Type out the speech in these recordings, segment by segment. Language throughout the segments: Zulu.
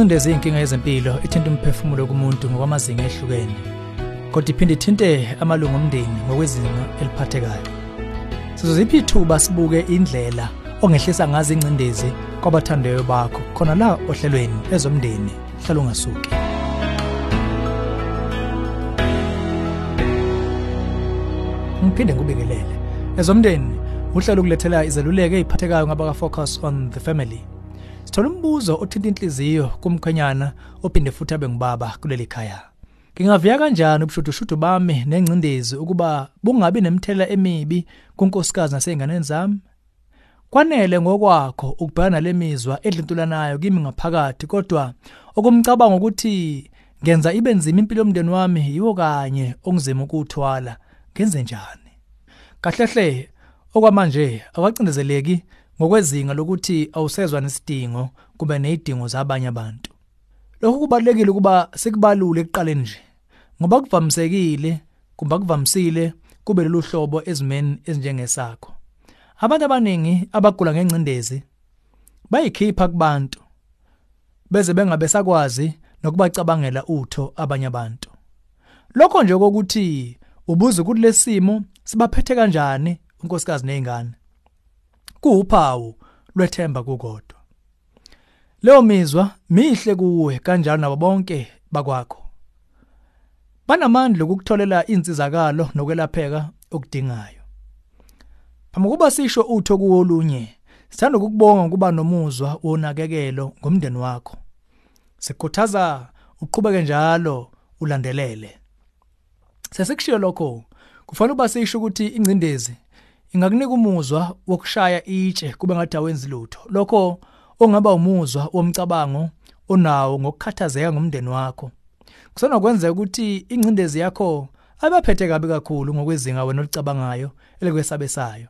Incindezi inkinga yezempilo ithinta umphefumulo kumuntu ngokwamazinga ehlukene. Kodwa iphinde ithinte amalungu omndeni ngokwezinga eliphathekayo. Sizoziphi ithuba sibuke indlela ongehlisa ngazo incindezi kwabathandayo bakho khona la ohlelweni ezomndeni hlala ungasuki. Ngiphinde ngikubekelele. Ezomndeni uhlelo ukulethela izeluleko eziphathekayo ngabaka focus on the family. Sithola umbuzo othinta inhliziyo kumkhanyana ophinde futhi abe ngubaba kuleli khaya. Ngingaviya kanjani ubushudushudu bami nengcindezi ukuba bungabi nemthela emibi kunkosikazi naseyinganeni zami? Kwanele ngokwakho ukubhekana lemizwa edlintulanayo kimi ngaphakathi kodwa okumcabanga ukuthi ngenza ibe nzima impilo yomndeni wami yiwo kanye ongizema ukuthwala ngenze njani? Kahlehle okwamanje awacindezeleki ngokwezinga lokuthi awusezwa nesidingo kube nezidingo zabanye abantu. Lokhu kubalekile ukuba sikubalule ekuqaleni nje. Ngoba kuvamsekile, kumba kuvamsile kube lolu hlobo ezimeni ezinjengesakho. Abantu abaningi abagula ngencindezi bayikhipha kubantu beze bengabe sakwazi nokubacabangela utho abanye abantu. Lokho nje ukuthi ubuza ukuthi lesimo sibaphethe kanjani unkosikazi nezingane. Kuuphawu lwethemba kukodwa. Leyo mizwa mihle kuwe kanjalo nabo bonke bakwakho. Banamandla ukukutholela insizakalo nokwelapheka okudingayo. Phambi sisho utho kuwolunye, sithanda ukukubonga ukuba nomuzwa wonakekelo ngomndeni wakho. Sikhuthaza uqhubeke njalo ulandelele. Sesikushiyo lokho, kufanele uba sisho ukuthi ingcindezi ingakunika umuzwa wokushaya itshe kube ngathi awenzi lutho. Lokho ongaba umuzwa womcabango onawo ngokukhathazeka ngomndeni wakho. Kusenokwenzeka ukuthi ingcindezi yakho abaphethe kabi kakhulu ngokwezinga wena olicabangayo elikwesabesayo.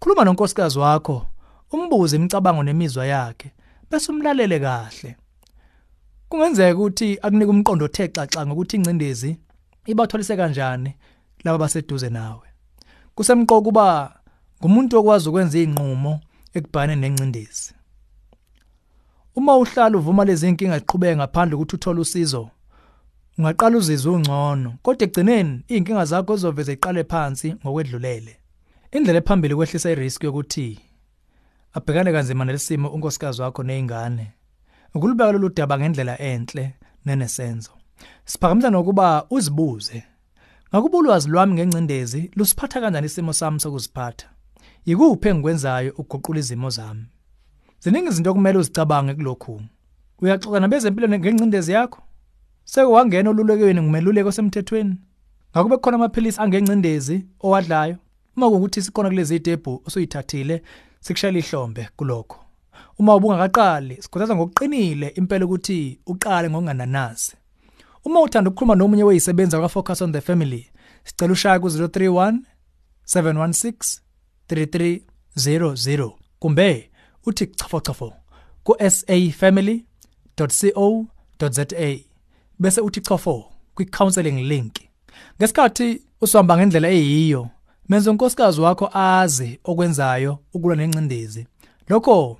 Khuluma nonkosikazi wakho, umbuze imicabango nemizwa yakhe, bese umlalele kahle. Kungenzeka ukuthi akunika umqondo othe xaxa ngokuthi ingcindezi ibatholise kanjani laba baseduze nawe. Kusemqoka kuba ngumuntu okwazi ukwenza izinqumo ekubhane nencindezi. Uma uhlala uvuma lezi inkinga ziqhubeke ngaphandle ukuthi uthole usizo, ungaqala uzizwe ungcono, kodwa egcineni izinkinga zakho zizoveze iqale phansi ngokwedlulele. Indlela ephambili kwehlisa irisk yokuthi abhekane kanzima nelesimo unkosikazi wakho nezingane. Ukulubeka lolu daba ngendlela enhle nenesenzo. Siphakamisa nokuba uzibuze Ngakuba ulwazi lwami ngencindezi lusiphatha kanjani isimo sami sokuziphatha? Yikuphi engikwenzayo ukuguqula izimo zami? Ziningi izinto okumele uzicabange kulokhu. Uyaxoxa nabezempilo ngencindezi yakho? Seke wangena olulekweni ngumeluleko semthethweni? Ngakube khona amaphilisi angencindezi owadlayo? Uma kuwukuthi sikhona kulezi idebhu osuyithathile sikushayela ihlombe kulokho. Uma ubungakaqali sikhuthaza ngokuqinile impela ukuthi uqale ngokungananazi. Uma uthanda ukukhuluma nomunye weyisebenza kwa Focus on the Family, sicela ushaya ku 031 716 3300 kumbe uthi chafo chafo ku safamily.co.za bese uthi chafo kwi counseling link. Ngesikhathi usihamba ngendlela eyiyo, menza unkosikazi wakho azi okwenzayo ukulwa nencindezi. Lokho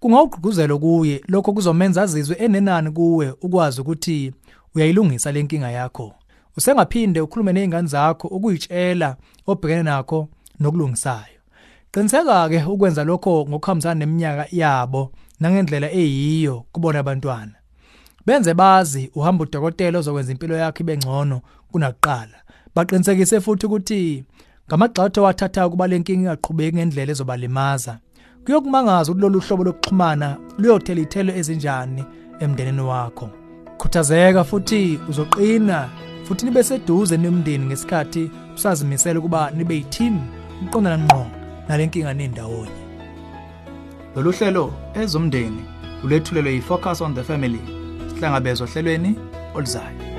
kungawugqugquzela kuye lokho kuzomenza azizwe enenani kuwe ukwazi ukuthi uyayilungisa lenkinga yakho. Usengaphinde ukhulume nezingane zakho ukuyitshela obhekene nakho nokulungisayo. Qiniseka ke ukwenza lokho ngokuhambisana neminyaka yabo nangendlela eyiyo kubona abantwana. Benze bazi uhamba udokotela ozokwenza impilo yakhe ibe ngcono kunakuqala. Baqinisekise futhi ukuthi ngamagxatho wathatha kuba lenkinga ingaqhubeki ngendlela ezobalimaza. Kuyokumangaza ukuthi lolu hlobo lokuxhumana luyothela ithelo ezinjani emndenini wakho. Khuthazeka futhi uzoqina futhi nibe seduze nomndeni ngesikhathi usazimisela ukuba nibe yiteam uqondana ngqo nalenkinga nendawonye. Lolu hlelo ezomndeni ulethulelwe yifocus on the family sihlangabezwa ohlelweni oluzayo